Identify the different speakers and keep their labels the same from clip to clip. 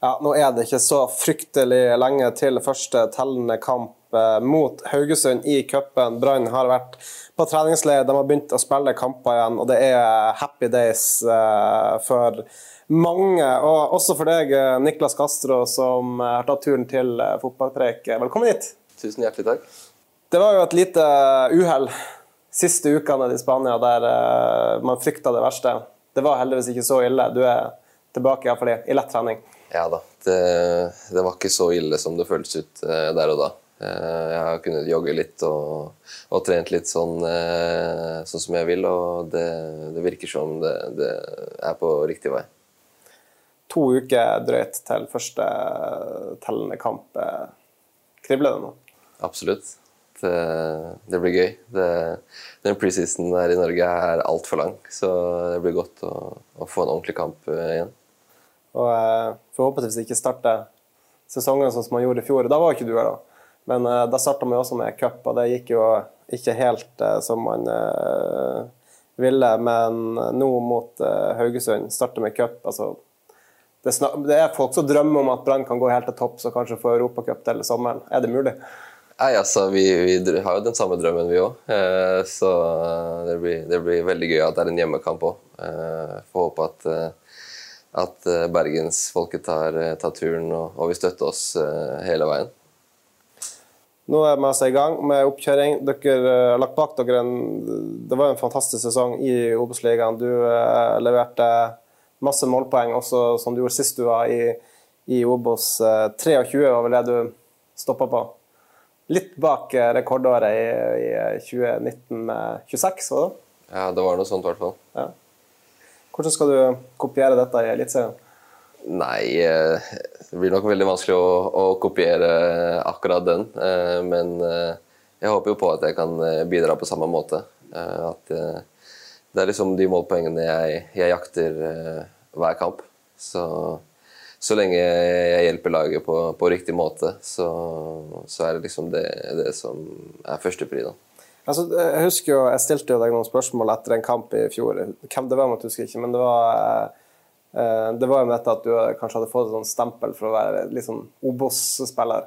Speaker 1: Ja, Nå er det ikke så fryktelig lenge til første tellende kamp eh, mot Haugesund i cupen. Brann har vært på treningsleir, de har begynt å spille kamper igjen, og det er happy days eh, for mange. Og også for deg, eh, Niklas Castro, som har tatt turen til fotballpreik. Velkommen hit.
Speaker 2: Tusen hjertelig takk.
Speaker 1: Det var jo et lite uhell siste ukene i Spania der man frykta det verste. Det var heldigvis ikke så ille. Du er tilbake i, hvert fall i, i lett trening.
Speaker 2: Ja da. Det, det var ikke så ille som det føltes ut eh, der og da. Eh, jeg har kunnet jogge litt og, og trent litt sånn, eh, sånn som jeg vil, og det, det virker som det, det er på riktig vei.
Speaker 1: To uker drøyt til første tellende kamp. Kribler det nå?
Speaker 2: Absolutt. Det, det blir gøy. Det, den preseason her i Norge er altfor lang, så det blir godt å, å få en ordentlig kamp igjen.
Speaker 1: Og eh, forhåpentligvis ikke starte sesongen sånn som man gjorde i fjor. Da var ikke du her, da. Men eh, da starta man også med cup, og det gikk jo ikke helt eh, som man eh, ville. Men nå mot eh, Haugesund, starte med cup. altså det, det er folk som drømmer om at Brann kan gå helt til topps og kanskje få Europacup til sommeren. Er det mulig?
Speaker 2: Nei, altså, vi, vi har jo den samme drømmen, vi òg. Eh, så det blir, det blir veldig gøy at det er en hjemmekamp òg. Eh, får håpe at, eh, at eh, bergensfolket tar, eh, tar turen og, og vil støtte oss eh, hele veien.
Speaker 1: Nå er vi altså i gang med oppkjøring. Dere har lagt bak dere en Det var en fantastisk sesong i Obos-ligaen. Du leverte masse målpoeng, også som du gjorde sist du var i, i Obos. Eh, 23 var vel det du stoppa på. Litt bak rekordåret i, i 2019 med 26, var det?
Speaker 2: Ja, det var noe sånt i hvert fall.
Speaker 1: Ja. Hvordan skal du kopiere dette i Eliteserien?
Speaker 2: Nei, eh, det blir nok veldig vanskelig å, å kopiere akkurat den. eh, Men eh, jeg håper jo på at jeg kan bidra på samme måte. At det er liksom de målpoengene jeg, jeg jakter hver kamp. Så, så lenge jeg hjelper laget på, på riktig måte, så, så er det liksom det, det som er førstepri. da.
Speaker 1: Altså, jeg husker jo, jeg stilte jo deg noen spørsmål etter en kamp i fjor. Hvem det var, jeg husker ikke, men det var eh, det var jo med dette at du kanskje hadde fått et sånt stempel for å være litt sånn Obos-spiller.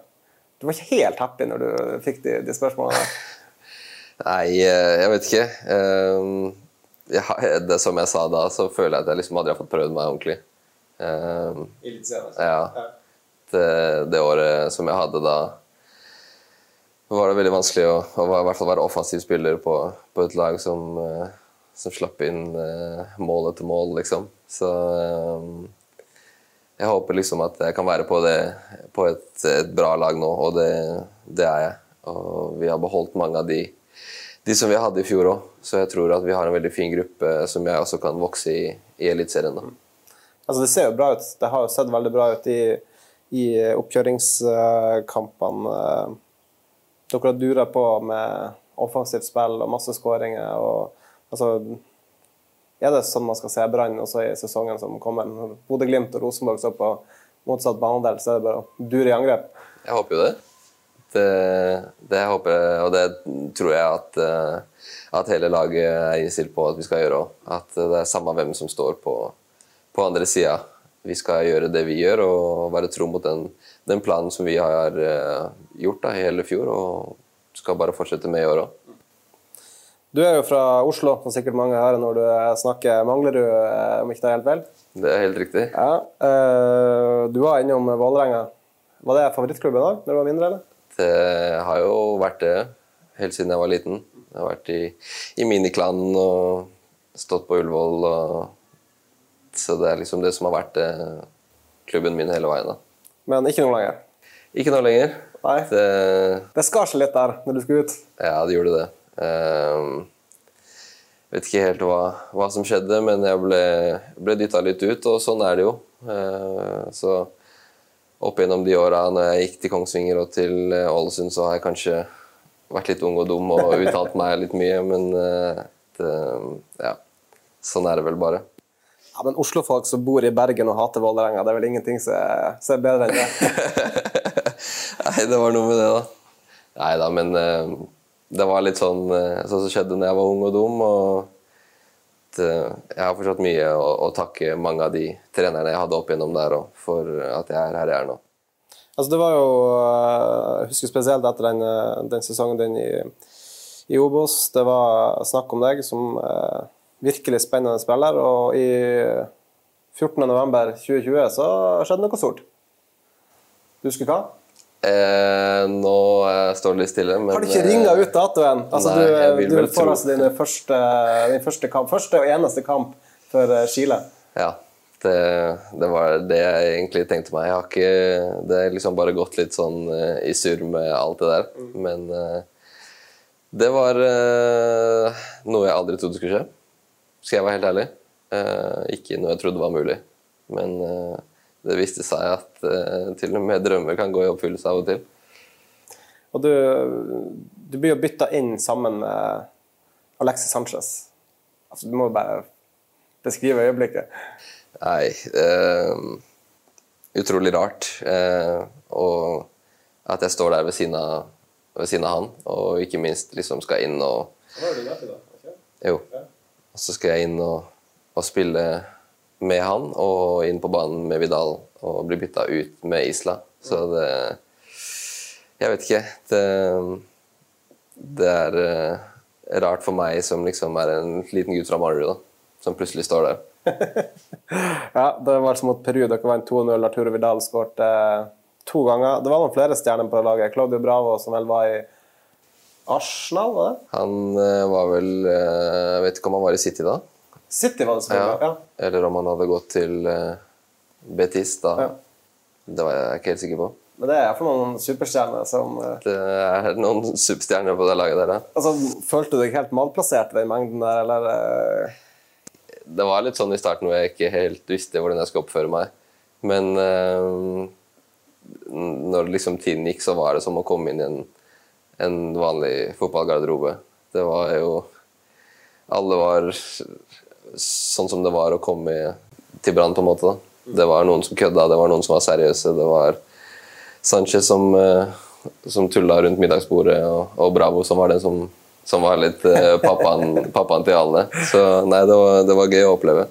Speaker 1: Du var ikke helt happy når du fikk de, de spørsmålene?
Speaker 2: Nei, eh, jeg vet ikke. Eh, Jeg, det som jeg sa da, så føler jeg at jeg liksom aldri har fått prøvd meg ordentlig. I litt senere, Ja. Det, det året som jeg hadde da, var det veldig vanskelig å, å være, offensiv spiller på, på et lag som, eh, som slapp inn eh, mål etter mål, liksom. Så eh, jeg håper liksom at jeg kan være på, det, på et, et bra lag nå, og det, det er jeg. Og vi har beholdt mange av de, de som vi hadde i fjor òg, så jeg tror at vi har en veldig fin gruppe som jeg også kan vokse i i Eliteserien.
Speaker 1: Altså, det ser jo bra ut. Det har jo sett veldig bra ut i, i oppkjøringskampene. Dere har dura på med offensivt spill og masse skåringer. Altså, er det sånn man skal se Brann også i sesongen som kommer? Når Bodø-Glimt og Rosenborg står på motsatt banedel, så er det bare å dure i angrep.
Speaker 2: Jeg håper jo det. Det, det håper jeg, og det tror jeg at, eh, at hele laget er innstilt på at vi skal gjøre òg. At det er samme hvem som står på, på andre sida. Vi skal gjøre det vi gjør og være tro mot den, den planen som vi har eh, gjort da, hele fjor, og skal bare fortsette med i år òg.
Speaker 1: Du er jo fra Oslo, som sikkert mange hører når du snakker Manglerud, du om ikke det er helt vel?
Speaker 2: Det er helt riktig.
Speaker 1: Ja, eh, Du var innom Vålerenga. Var det favorittklubben da når du var mindre? eller?
Speaker 2: Det har jo vært det helt siden jeg var liten. Jeg har vært i, i miniklanen og stått på Ullevål. Og, så det er liksom det som har vært eh, klubben min hele veien. da.
Speaker 1: Men ikke noe lenger.
Speaker 2: Ikke noe lenger.
Speaker 1: Nei.
Speaker 2: Det,
Speaker 1: Det skar seg litt der når du skulle ut.
Speaker 2: ja, det gjorde det. Uh, vet ikke helt hva, hva som skjedde, men jeg ble, ble dytta litt ut, og sånn er det jo. Uh, så opp gjennom de åra når jeg gikk til Kongsvinger og til eh, Ålesund, så har jeg kanskje vært litt ung og dum og uttalt meg litt mye, men uh, det, ja. Sånn er det vel bare.
Speaker 1: Ja, Men Oslo-folk som bor i Bergen og hater Vålerenga, det er vel ingenting som er, som er bedre enn det?
Speaker 2: Nei, det var noe med det, da. Nei da, men eh, det var litt sånn eh, sånn som skjedde når jeg var ung og dum. og det, Jeg har fortsatt mye å, å, takke mange av de trenerne jeg hadde opp igjennom der òg, for at jeg er her jeg er nå.
Speaker 1: Altså det var jo, eh, Jeg husker spesielt etter den, den sesongen din i, i Obos. Det var snakk om deg som eh, virkelig spennende spiller, og i 14.11.2020 så skjedde noe stort. Du husker hva?
Speaker 2: Eh, nå eh, står det litt stille, men
Speaker 1: Har du ikke ringa ut datoen? Altså, nei, du, du får altså din første, din første, kamp, første og eneste kamp for eh, Chile.
Speaker 2: Ja. Det, det, var det jeg egentlig tenkte meg. Jeg har ikke Det har liksom bare gått litt sånn i surr med alt det der. Mm. Men det var noe jeg aldri trodde skulle skje. Skal jeg være helt ærlig. ikke noe jeg trodde var mulig. Men det viste seg at uh, til og med drømmer kan gå i oppfyllelse av og til.
Speaker 1: Og du, du blir jo bytta inn sammen med Alexis Sanchez. Altså, du må jo bare beskrive øyeblikket.
Speaker 2: Nei eh, Utrolig rart. Eh, og at jeg står der ved siden, av, ved siden, av, han, og ikke minst liksom skal inn og
Speaker 1: Hva var det du lærte da?
Speaker 2: Jo. Og så skal jeg inn og, og spille med han og inn på banen med Vidal og bli bytta ut med Isla. Så det Jeg vet ikke. Det, det er uh, rart for meg som liksom er en liten gutt fra Marderud, som plutselig står der.
Speaker 1: ja, det var som mot Peru. Dere vant 2-0. Arturo Vidal skåret uh, to ganger. Det var noen flere stjerner på laget. Claudio Bravo, som vel var i Arsenal, var det?
Speaker 2: Han uh, var vel Jeg vet ikke om han var i City da?
Speaker 1: City var det selvfølgelig. Ja.
Speaker 2: ja. Eller om han hadde gått til uh, Betis, da. Ja. Det var jeg ikke helt sikker på.
Speaker 1: Men det er iallfall noen superstjerner som.
Speaker 2: Det er noen superstjerner på det laget der, ja.
Speaker 1: Altså, Følte du deg helt malplassert ved mengden der, eller?
Speaker 2: Det var litt sånn i starten hvor jeg ikke helt visste hvordan jeg skulle oppføre meg. Men når liksom tiden gikk, så var det som å komme inn i en, en vanlig fotballgarderobe. Det var jo Alle var sånn som det var å komme til Brann, på en måte. Det var noen som kødda, det var noen som var seriøse. Det var Sanchez som, uh, som tulla rundt middagsbordet, og, og, Bravo som var den som, som var litt uh, pappaen, pappaen, til alle. Så nei, det var, det var gøy å oppleve.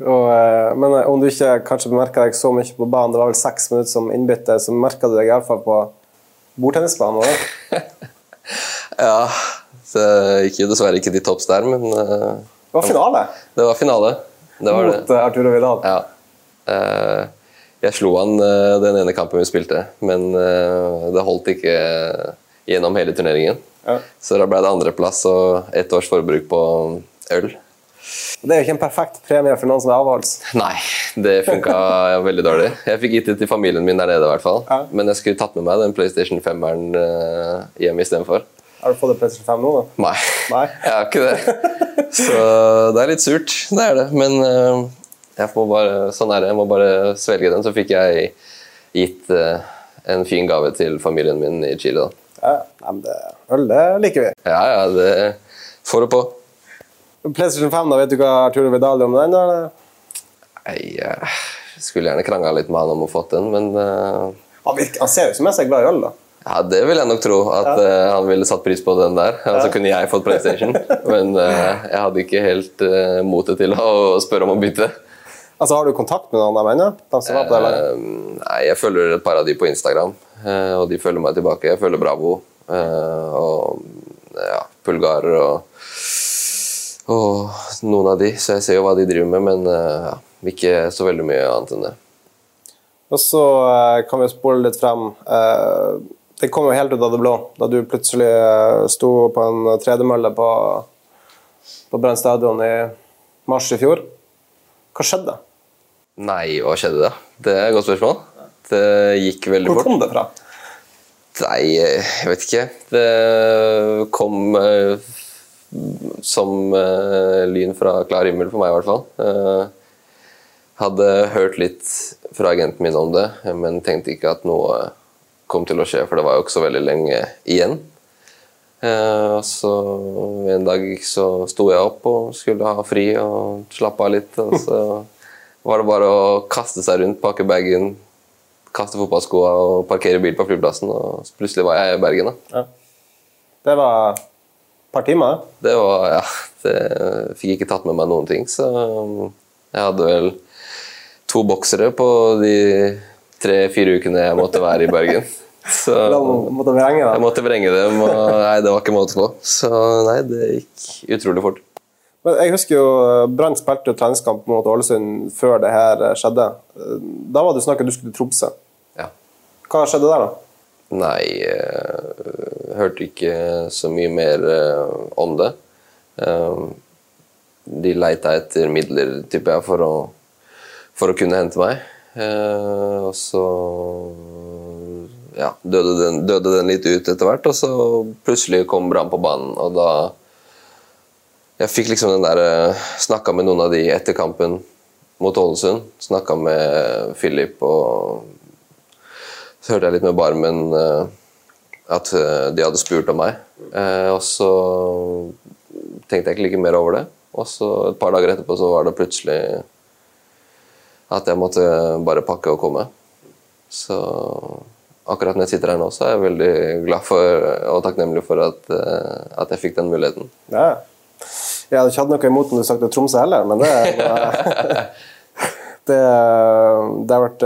Speaker 1: Og, uh, men om du ikke kanskje bemerka deg så mye på banen, det var vel seks minutter som innbytter, så merka du deg iallfall på bordtennisbanen?
Speaker 2: ja. det jeg gikk jo dessverre ikke til topps der, men
Speaker 1: det var finale?
Speaker 2: Det var finale. Det var
Speaker 1: Mot det. Eh, Arturo Vidal?
Speaker 2: Ja. Eh, jeg slo han eh, den ene kampen vi spilte, men det holdt ikke gjennom hele turneringen. Ja. Så da ble det andreplass og ett års forbruk på øl.
Speaker 1: Det er jo ikke en perfekt premie for noen som er avholds.
Speaker 2: Nei, det funka veldig dårlig. Jeg fikk gitt det til familien min der nede, i hvert fall. Ja. Men jeg skulle tatt med meg den PlayStation 5-eren hjem istedenfor.
Speaker 1: Har du fått en PlayStation 5 nå, da?
Speaker 2: Nei, Nei. jeg har ikke det. Så det er litt surt, det er det. Men uh, jeg må bare, sånn er det. Jeg må bare svelge den. Så fikk jeg gitt uh, en fin gave til familien min i Chile.
Speaker 1: da. Ja, men det, Øl, det liker vi.
Speaker 2: Ja, ja, det får du på.
Speaker 1: PlayStation 5, da, vet du hva Arturo Vidal om den? eller?
Speaker 2: Nei, jeg skulle gjerne krangla litt med han om å få den, men uh...
Speaker 1: han, virker, han ser jo som jeg er glad i øl, da.
Speaker 2: Ja, Det vil jeg nok tro. At ja. uh, han ville satt pris på den der. Ja. så kunne jeg fått PlayStation. Men uh, jeg hadde ikke helt motet til å spørre om å bytte.
Speaker 1: Altså, Har du kontakt med noen av dem
Speaker 2: ennå? nei, jeg følger et par av de på Instagram, og de følger meg tilbake. Jeg følger Bravo og ja, Pulgarer og, og noen av de, så jeg ser jo hva de driver med, men ja, ikke så veldig mye annet enn det.
Speaker 1: Og så kan vi spole litt frem. Det kom jo helt ut av det blå, da du plutselig eh, sto på en tredemølle på, på Brann stadion i mars i fjor. Hva skjedde?
Speaker 2: Nei, hva skjedde da? Det er et godt spørsmål. Det gikk veldig
Speaker 1: fort. Hvor kom det fra?
Speaker 2: Nei, jeg vet ikke. Det kom som uh, lyn fra klar himmel for meg, i hvert fall. Uh, hadde hørt litt fra agenten min om det, men tenkte ikke at noe kom til å skje, for det var jo ikke så veldig lenge igjen. Og så en dag så sto jeg opp og skulle ha fri og slappe av litt. Og så var det bare å kaste seg rundt, pakke bagen, kaste fotballskoa og parkere bil på flyplassen. Og plutselig var jeg i Bergen. da.
Speaker 1: Det var et par timer?
Speaker 2: Det var, ja, det fikk ikke tatt med meg noen ting, så jeg hadde vel to boksere på de tre-fire ukene jeg måtte være i Bergen. Så
Speaker 1: Da måtte vrenge, da.
Speaker 2: jeg måtte vrenge dem, og nei, det var ikke måte på. Så nei, det gikk utrolig fort.
Speaker 1: Men jeg husker jo eh, Brann spilte treningskamp mot Ålesund før det her eh, skjedde. Eh, Da var det snakk om at du skulle til Tromsø.
Speaker 2: Ja.
Speaker 1: Hva skjedde der, da?
Speaker 2: Nei, jeg hørte ikke så mye mer eh, om det. Eh, De leita etter midler, tipper jeg, for å, for å kunne hente meg. Eh, Og så ja, døde, den, døde den litt ut etter hvert, og så plutselig kom Brann på banen, og da Jeg fikk liksom den der Snakka med noen av de etter kampen mot Ålesund. Snakka med Philip og så hørte jeg litt med Barmen eh, at eh, de hadde spurt om meg. Eh, og så tenkte jeg ikke like mer over det. Og så et par dager etterpå så var det plutselig at jeg måtte bare pakke og komme. Så akkurat når jeg sitter her nå, så er jeg veldig glad for og takknemlig for at, at jeg fikk den muligheten.
Speaker 1: Ja. Jeg hadde ikke hatt noe imot om du sagte det Tromsø heller, men det Det, det har vært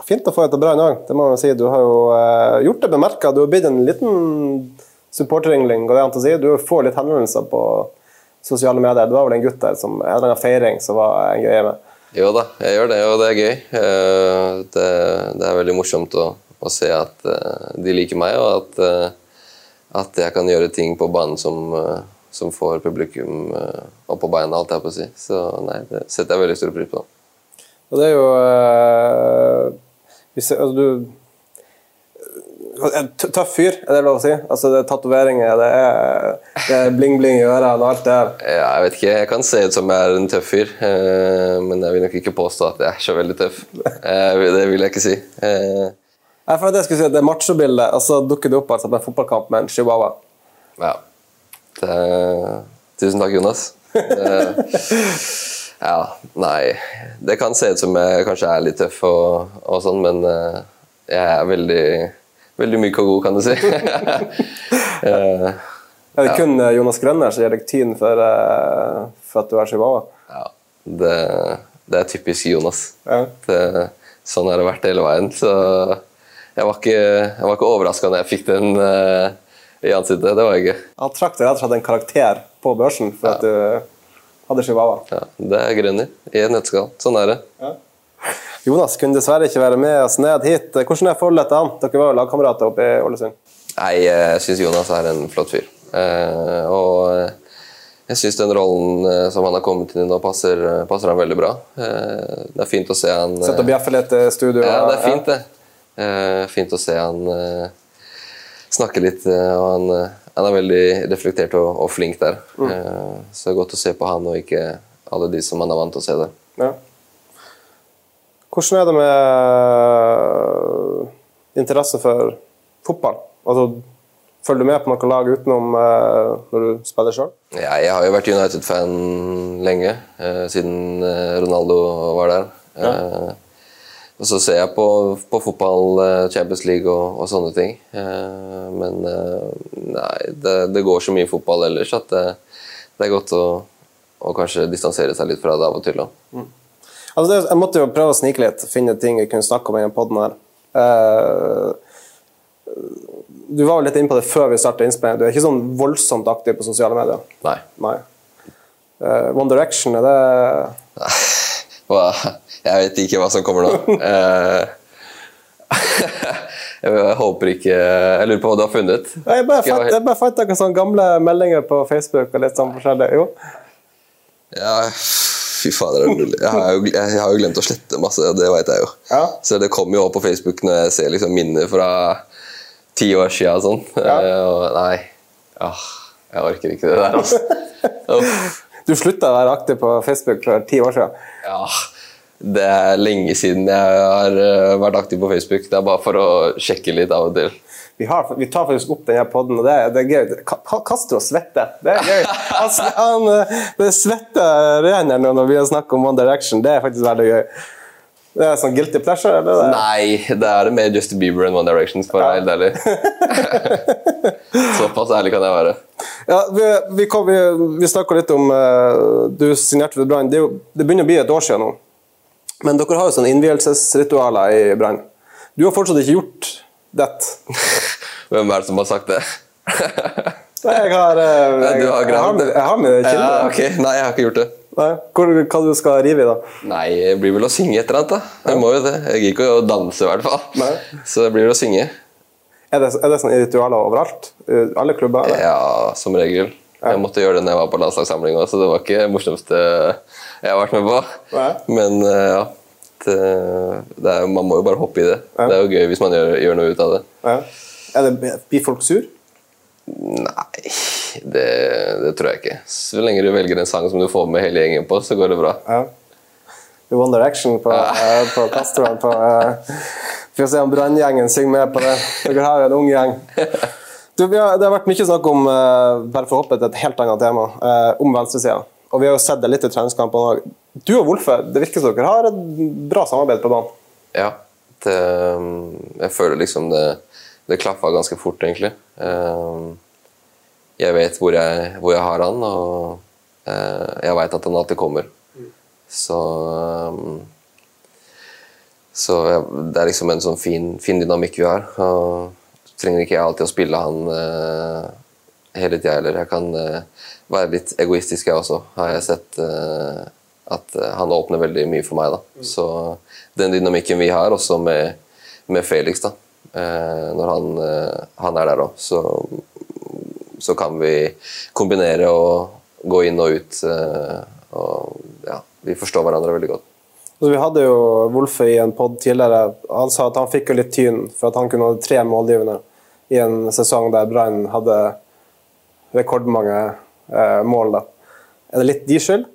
Speaker 1: ja, fint å få etter Brann òg, det må man si. Du har jo eh, gjort det bemerka. Du har blitt en liten supporteryngling, går det an å si. Du får litt henvendelser på sosiale medier. Du var vel en gutt der som en eller annen feiring som var en greie med.
Speaker 2: Jo da, jeg gjør det, og det er gøy. Eh, Det, det er veldig morsomt å, å se at eh, de liker meg, og at, eh, at jeg kan gjøre ting på banen som, som får publikum opp på beina, alt jeg på å si. Så nei, det setter jeg veldig stor pris på.
Speaker 1: Og det er jo hvis, altså, du en Tøff fyr, er det lov å si? Altså, det er tatoveringer, det er, er bling-bling i ørene og alt det der.
Speaker 2: Ja, jeg vet ikke, jeg kan se ut som jeg er en tøff fyr, eh, men jeg vil nok ikke påstå at jeg er så veldig tøff. Eh, Det vil jeg ikke si. Eh,
Speaker 1: Nei, for det, jeg skulle si, det machobildet, og så dukker det opp altså, på en fotballkamp med en chihuahua.
Speaker 2: Ja. Det, tusen takk, Jonas. Det, ja, nei Det kan se ut som jeg kanskje er litt tøff og, og sånn, men eh, jeg er veldig, veldig myk og god, kan du si. uh,
Speaker 1: Er det kun eh, Jonas Grønner som gir deg tyn for, for at du er chihuahua?
Speaker 2: ja, det, det er typisk Jonas.
Speaker 1: Ja.
Speaker 2: Det, sånn har det vært hele veien. Så jeg var ikke, jeg var ikke overraska når jeg fikk den uh, i ansiktet. Det var jeg ikke.
Speaker 1: Han trakk deg rett og slett en karakter på børsen for at du hadde chihuahua.
Speaker 2: Ja, det er grønner i et nøtteskall. Sånn er det.
Speaker 1: Jonas kunne dessverre ikke være med oss ned hit. Hvordan er forholdet til han? Dere var jo lagkamerater oppe i Ålesund.
Speaker 2: Nei, jeg syns Jonas er en flott fyr. Eh, og eh, jeg syns den rollen eh, som han har kommet inn i nå, passer, passer han veldig bra. Eh, det er fint å se han
Speaker 1: Sett og bjeffe litt i studio.
Speaker 2: Ja, det er fint, det. Eh, fint å se han snakke litt. og han, han er veldig reflektert og, og flink der. Eh, så det er godt å se på han, og ikke alle de som han er vant til å se der.
Speaker 1: Ja. Hvordan er det med interesse for fotball? Altså, følger du med på noe lag utenom eh, når du spiller sjøl?
Speaker 2: Ja, jeg har jo vært United-fan lenge, eh, siden eh, Ronaldo var der. Eh, og så ser jeg på, på fotball, eh, Champions League og, og sånne ting. Eh, men eh, nei, det, det går så mye fotball ellers at det, det er godt å, å kanskje distansere seg litt fra det av og til. Mm.
Speaker 1: Altså, det, jeg måtte jo prøve å snike litt, finne ting jeg kunne snakke om i denne poden her. Eh, du var jo litt inne på det før vi startet innspillingen. Du er ikke sånn voldsomt aktiv på sosiale medier.
Speaker 2: Nei.
Speaker 1: Nei. Eh, One Direction, er det
Speaker 2: Hva? Jeg vet ikke hva som kommer nå. Eh, jeg håper ikke Jeg lurer på hva du har funnet.
Speaker 1: Jeg bare fant, jeg bare fant noen sånne gamle meldinger på Facebook og litt sånn forskjellig. Jo.
Speaker 2: Ja, fy fader, er? Jeg har, jo, jeg har jo glemt å slette masse, det vet jeg jo.
Speaker 1: Ja.
Speaker 2: Så det kommer jo opp på Facebook når jeg ser liksom minner fra ti år siden og sånn.
Speaker 1: Ja.
Speaker 2: Eh, og nei, åh, jeg orker ikke det der, altså.
Speaker 1: Du slutta å være aktiv på Facebook for ti år siden.
Speaker 2: Ja, Det er lenge siden jeg har eh, vært aktiv på Facebook. Det er bare for å sjekke litt av og til.
Speaker 1: Vi, har, vi tar faktisk opp denne poden, og det, det er gøy. Castro svetter. Det er gøy. Han, han, eh, det svetter renner nå når vi har snakket om One Direction. Det er faktisk veldig gøy. Det er sånn guilty pleasure? eller? det?
Speaker 2: Nei, det er det mer Justin Bieber enn One Direction, for være helt ærlig. Såpass ærlig kan jeg være.
Speaker 1: Ja, vi, vi, vi, vi snakka litt om uh, Du signerte for Brann. Det, det begynner å bli et år siden nå. Men dere har jo sånne innvielsesritualer i Brann. Du har fortsatt ikke gjort det.
Speaker 2: Hvem er det som har sagt det?
Speaker 1: Nei, Jeg har, eh,
Speaker 2: Nei,
Speaker 1: jeg,
Speaker 2: har
Speaker 1: jeg, har, med- jeg har med
Speaker 2: Ja, okay. Nei, jeg har ikke gjort det.
Speaker 1: Nei, Hvor, hva du skal rive i, da?
Speaker 2: Nei, det blir vel å synge et eller annet, da. Jeg må jo det. Jeg gidder ikke å danse, i hvert fall.
Speaker 1: Nei.
Speaker 2: Så det blir vel å synge.
Speaker 1: Er det, er det sånne ritualer overalt? Alle klubber? Eller?
Speaker 2: Ja, som regel. Jeg måtte gjøre det når jeg var på landslagssamlinga, så det var ikke det morsomste jeg har vært med på.
Speaker 1: Ja.
Speaker 2: Men eh, ja. Det, det er, man må jo bare hoppe i det.
Speaker 1: Ja.
Speaker 2: Det er jo gøy hvis man gjør, gjør noe ut av det.
Speaker 1: Ja. Er det, blir folk sur?
Speaker 2: Nei, det, det tror jeg ikke. Så lenge du velger en sang som du får med hele gjengen på, så går det bra.
Speaker 1: Ja. One Direction på, eh, på Castroen. På, eh, vi se om Branngjengen synger med på det. Dere har jo en ung gjeng. Du, har, det har vært mye snakk om eh, bare for å hoppe til et helt annet tema, eh, om venstresida. Og vi har jo sett det litt i treningskampene òg. Du og Wolfe, det virker som dere har et bra samarbeid på banen.
Speaker 2: Ja. Det, jeg føler liksom det, det klaffa ganske fort, egentlig. Eh, Jeg vet hvor jeg, hvor jeg har han, og eh, jeg veit at han alltid kommer. Så eh, Så det er liksom en sånn fin, fin dynamikk vi har. Og trenger ikke jeg alltid å spille han uh, hele tida heller. Jeg kan uh, være litt egoistisk, jeg også, har jeg sett. Uh, at han åpner veldig mye for meg. da. Så den dynamikken vi har, også med, med Felix, da. Når han, han er der òg, så, så kan vi kombinere og gå inn og ut. og ja, vi forstår hverandre veldig godt.
Speaker 1: Så vi hadde jo Wolfe i en pod tidligere. Han sa at han fikk jo litt tyn for at han kunne ha tre målgivende i en sesong der Brann hadde rekordmange eh, mål. da. Er det litt de skyld?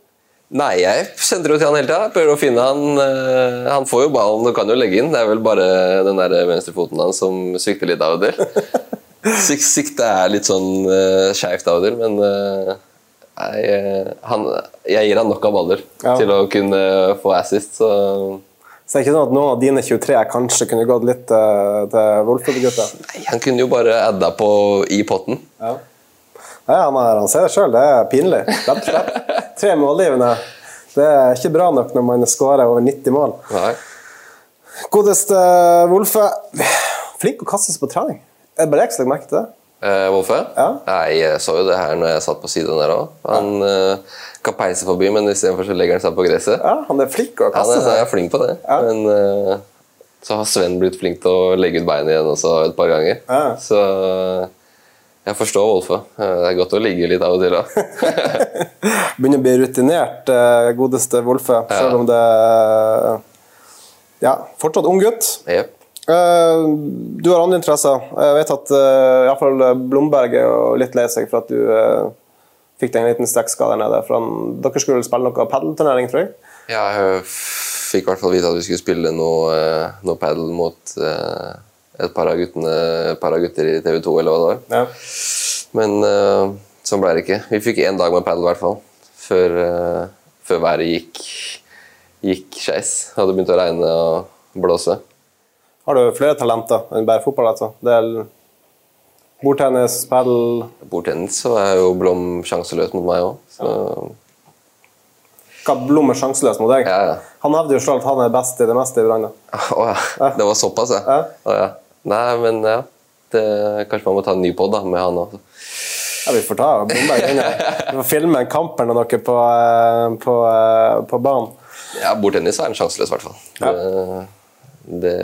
Speaker 2: Nei, jeg sender jo til han hele tida. Prøver å finne han. eh, Han får jo ballen og kan jo legge inn. Det er vel bare den der venstrefoten hans som svikter litt av og til. Sik- Siktet er litt sånn uh, skeivt av og til, men eh, nei, eh, han, jeg gir han nok av baller
Speaker 1: Ja.
Speaker 2: til å kunne få assist, så
Speaker 1: Så det er ikke sånn at noen av dine 23 kanskje kunne gått litt uh, til Wolfe-gutta?
Speaker 2: nei, han kunne jo bare adda på i potten.
Speaker 1: Ja. Ja, han, er, han ser det sjøl, det er pinlig. Rett og slett. Tre målgivende. Det er ikke bra nok når man skårer over 90 mål.
Speaker 2: Nei.
Speaker 1: Godeste Wolfe. Flink å kaste seg på trening. Er det bare jeg som legger merke til det?
Speaker 2: Eh, Wolfe?
Speaker 1: Ja.
Speaker 2: Nei, jeg så jo det her når jeg satt på siden der òg. Han eh, kan peise forbi, men istedenfor så legger han seg på gresset.
Speaker 1: Ja, Han er flink å
Speaker 2: Han
Speaker 1: kaste
Speaker 2: er, jeg er
Speaker 1: seg.
Speaker 2: flink på det.
Speaker 1: Ja.
Speaker 2: Men eh, så har Sven blitt flink til å legge ut beinet igjen også et par ganger.
Speaker 1: Ja.
Speaker 2: Så jeg forstår Wolfe. Eh, Det er godt å ligge litt av og til. òg.
Speaker 1: Begynner å bli rutinert, eh, godeste Wolfe. Selv om det er Ja, fortsatt ung gutt.
Speaker 2: Jep.
Speaker 1: Eh, Du har andre interesser. Jeg vet at uh, iallfall Blomberg er jo litt lei seg for at du uh, fikk deg en liten strekkskade nede. For han, dere skulle spille noe padelturnering, tror jeg?
Speaker 2: Ja, jeg fikk i hvert fall vite at vi skulle spille noe, eh, noe padel mot uh, et par av, guttene, par av gutter i TV 2, eller hva det var.
Speaker 1: Ja.
Speaker 2: Men uh, sånn ble det ikke. Vi fikk én dag med padel, i hvert fall. Før, eh, før været gikk, gikk skeis. Hadde begynt å regne og blåse.
Speaker 1: Har du flere talenter enn bare fotball? altså? Det er bordtennis, padel
Speaker 2: Bordtennis så er jo Blom sjanseløs mot meg òg. Så
Speaker 1: Hva Blom er sjanseløs mot deg?
Speaker 2: ja, ja.
Speaker 1: Han hevder jo selv at han er best i det meste i Brann. da.
Speaker 2: Å ja. Det var såpass, ja.
Speaker 1: Ja.
Speaker 2: Å, ja. Nei, men ja. Det, kanskje man må ta en ny pod med han òg.
Speaker 1: Ja, Vi får ta Blomberg inn. Vi får filme en kamp eller noe på, eh, på, eh, på banen.
Speaker 2: Ja, bordtennis er en sjanseløs, i hvert fall.
Speaker 1: Ja.
Speaker 2: Det, det,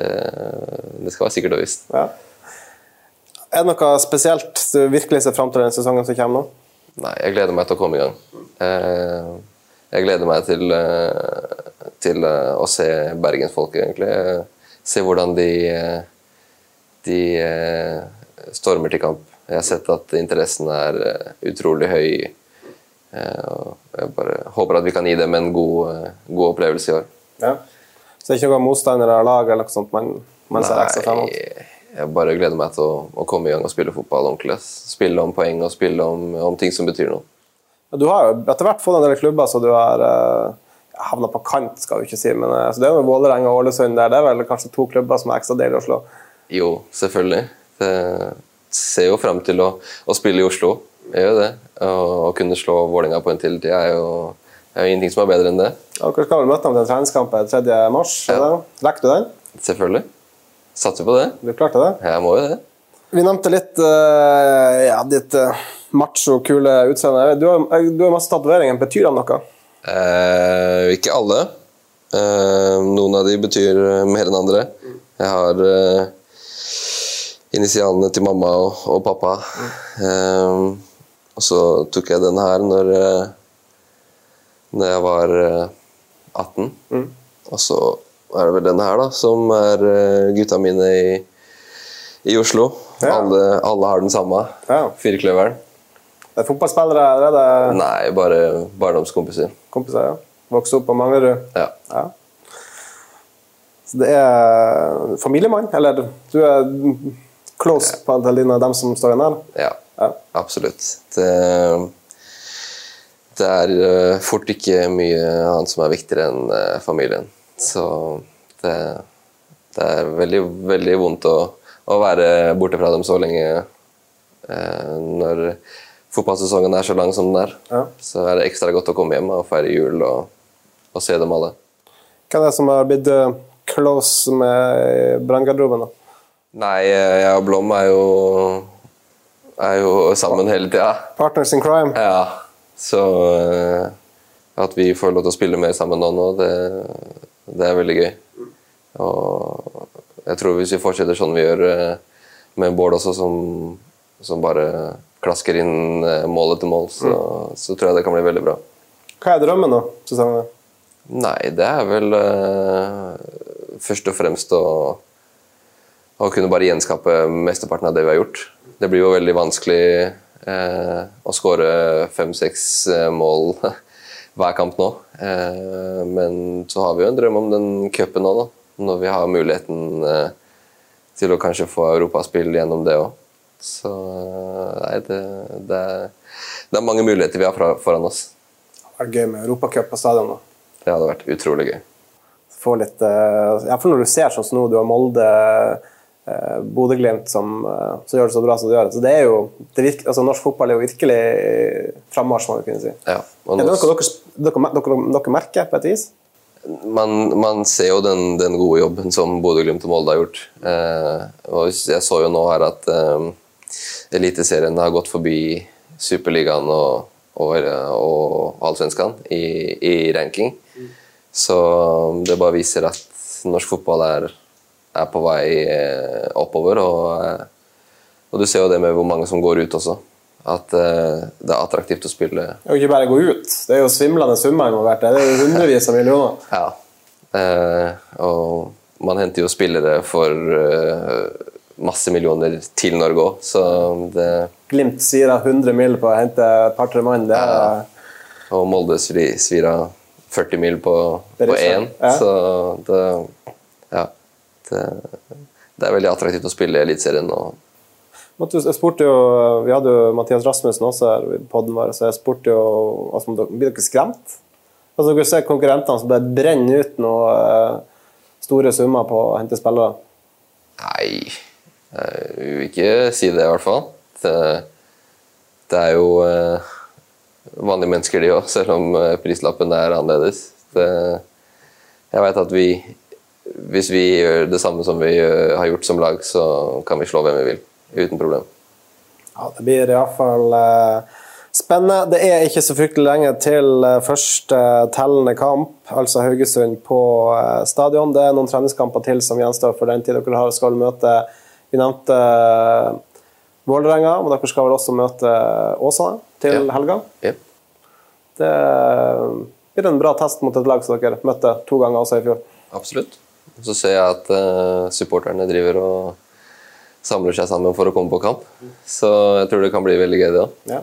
Speaker 2: det skal være sikkert og visst.
Speaker 1: Ja. Er det noe spesielt du virkelig ser fram til den sesongen som kommer nå?
Speaker 2: Nei, jeg gleder meg til å komme i gang. Eh, Jeg gleder meg til, eh, til eh, å se bergensfolket, egentlig. Se hvordan de, de stormer til kamp. Jeg har sett at interessen er utrolig høy. Jeg bare håper at vi kan gi dem en god, god opplevelse i år.
Speaker 1: Ja. Så det er ikke noen motstandere av lag eller noe sånt man, man ser ekstra frem mot?
Speaker 2: Jeg bare gleder meg til å, å komme i gang og spille fotball ordentlig. Spille om poeng og spille om, om ting som betyr noe.
Speaker 1: Du har jo etter hvert fått en del klubber, så du har uh, havna på kant, skal vi ikke si. Men uh, så det er jo Vålerenga og Ålesund der. Det er vel kanskje to klubber som er ekstra deilig å slå?
Speaker 2: Jo, selvfølgelig. Det ser jo frem til å, å spille i Oslo. Jeg gjør det. Å kunne slå Vålerenga på en til, det er jo, er jo ingenting som er bedre enn det.
Speaker 1: Dere skal vel møte dem til en treningskamp 3. mars? Ja. Rekker du den?
Speaker 2: Selvfølgelig. Satser på det.
Speaker 1: Du klarte det?
Speaker 2: Jeg må jo det.
Speaker 1: Vi nevnte litt uh, ja, ditt uh, macho, kule utseende. Du har, du har masse tatoveringer. Betyr de noe?
Speaker 2: Eh, ikke alle. Eh, noen av de betyr mer enn andre. Jeg har eh, initialene til mamma og, og pappa. Og så tok jeg den her når, når jeg var 18. Mm. Og så er det vel denne her, da, som er gutta mine i, i Oslo. Ja. Alle, alle, har den samme. Ja. Firkløveren.
Speaker 1: Det er fotballspillere? Er det
Speaker 2: Nei, bare barndomskompiser.
Speaker 1: Kompiser, ja. Vokste opp på Manglerud?
Speaker 2: Ja.
Speaker 1: ja. Så det er familiemann? Eller du er close ja. på av dem som står her?
Speaker 2: Ja, ja. absolutt. Det, det, er eh, fort ikke mye annet som er viktigere enn eh, familien. Så det, det er veldig, veldig vondt å, å, være borte fra dem så lenge eh, når fotballsesongen er så lang som den er. Ja. Så er det ekstra godt å komme hjem og feire jul og, og se dem alle.
Speaker 1: Hva er det som har blitt close med branngarderoben?
Speaker 2: Nei, jeg og Blom er jo, er jo sammen hele tida.
Speaker 1: Partners in crime?
Speaker 2: Ja. Så uh, at vi får lov til å spille mer sammen nå, nå det, det, er veldig gøy. Og jeg tror hvis vi fortsetter sånn vi gjør uh, med Bård også, som, som bare klasker inn eh, mål etter mål, så, mm. så, tror jeg det kan bli veldig bra.
Speaker 1: Hva er drømmen, da? Susanne?
Speaker 2: Nei, det er vel uh, først og fremst å, å kunne bare gjenskape mesteparten av det vi har gjort. Det blir jo veldig vanskelig å skåre fem-seks mål hver kamp nå. Uh, men så har vi jo en drøm om den cupen nå, da. Når vi har muligheten til å kanskje få europaspill gjennom det òg. Så nei, det, det, det, er, mange muligheter vi har foran oss.
Speaker 1: Det hadde vært gøy med Europacup på stadion. da.
Speaker 2: Det hadde vært utrolig gøy.
Speaker 1: Få litt, ja, for Når du ser sånn som nå, du har Molde, uh, Bodø-Glimt som, uh, som, gjør det så bra som de gjør. Så det er jo, det virke, altså, Norsk fotball er jo virkelig frammarsj, må vi kunne si.
Speaker 2: Ja,
Speaker 1: er det noe dere, dere, dere, dere merker på et vis?
Speaker 2: Man, man, ser jo den, den, gode jobben som Bodø-Glimt og Molde har gjort. Eh, og jeg så jo nå her at eh, Eliteserien har gått forbi Superligaen og, og, og Allsvenskan i, i, ranking. Så det bare viser at norsk fotball er, er på vei eh, oppover. Og, eh, og, du ser jo det med hvor mange som går ut også. At uh, det er attraktivt å spille.
Speaker 1: Og ikke bare gå ut. Det er jo svimlende summer involvert. Det er jo hundrevis av millioner.
Speaker 2: Ja. Og man henter jo spillere for masse millioner til Norge òg, så det
Speaker 1: Glimt svir av 100 mil på å hente et par-tre mann. Det er... Ja.
Speaker 2: Og Molde svir av 40 mil på én, ja. så det Ja. Det, det, er veldig attraktivt å spille Eliteserien nå.
Speaker 1: Jeg spurte jo, Vi hadde jo Mathias Rasmussen også her i poden vår, så jeg spurte jo altså, Blir dere skremt? Altså, dere ser konkurrentene som bare brenner ut noe eh, store summer på å hente spillere.
Speaker 2: Nei, jeg vil ikke si det, i hvert fall. Det, det er jo eh, vanlige mennesker, de òg, selv om prislappen er annerledes. Det, jeg vet at vi Hvis vi gjør det samme som vi uh, har gjort som lag, så kan vi slå hvem vi vil. Uten problem.
Speaker 1: Ja, det blir iallfall eh, spennende. Det er ikke så fryktelig lenge til første tellende kamp, altså Haugesund på stadion. Det er noen treningskamper til som gjenstår for den tid dere har skal møte vi nevnte Vålerenga, men dere skal vel også møte Åsane til ja. helga.
Speaker 2: Ja.
Speaker 1: Det blir en bra test mot et lag som dere møtte to ganger også i fjor.
Speaker 2: Absolutt. Så ser jeg at uh, supporterne driver og samler seg sammen for å komme på kamp. Så jeg tror det kan bli veldig gøy, det òg.
Speaker 1: Ja.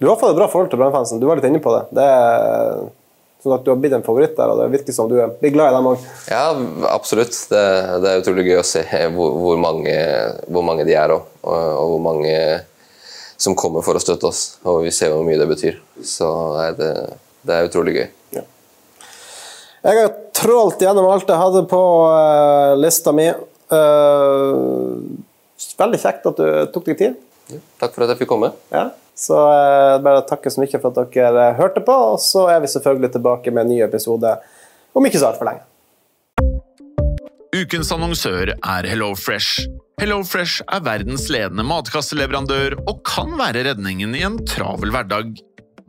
Speaker 1: Du har fått et bra forhold til Brannfansen. Du var litt inne på det. Det er, Sånn at du har blitt en favoritt der, og det virker som du er blir glad i dem òg.
Speaker 2: Ja, absolutt. Det, det, er utrolig gøy å se hvor, hvor, mange, hvor mange, de er, og, og, hvor mange som kommer for å støtte oss. Og vi ser hvor mye det betyr. Så det, det er utrolig gøy. Ja.
Speaker 1: Jeg har trålt gjennom alt jeg hadde på uh, lista mi. Uh, veldig kjekt at du tok deg tid.
Speaker 2: Ja, takk for at jeg fikk komme.
Speaker 1: Ja. Så uh, bare takke så mye for at dere hørte på, og så er vi selvfølgelig tilbake med en ny episode om ikke så altfor lenge.
Speaker 3: Ukens annonsør er HelloFresh. HelloFresh er verdens ledende matkasseleverandør og kan være redningen i en travel hverdag.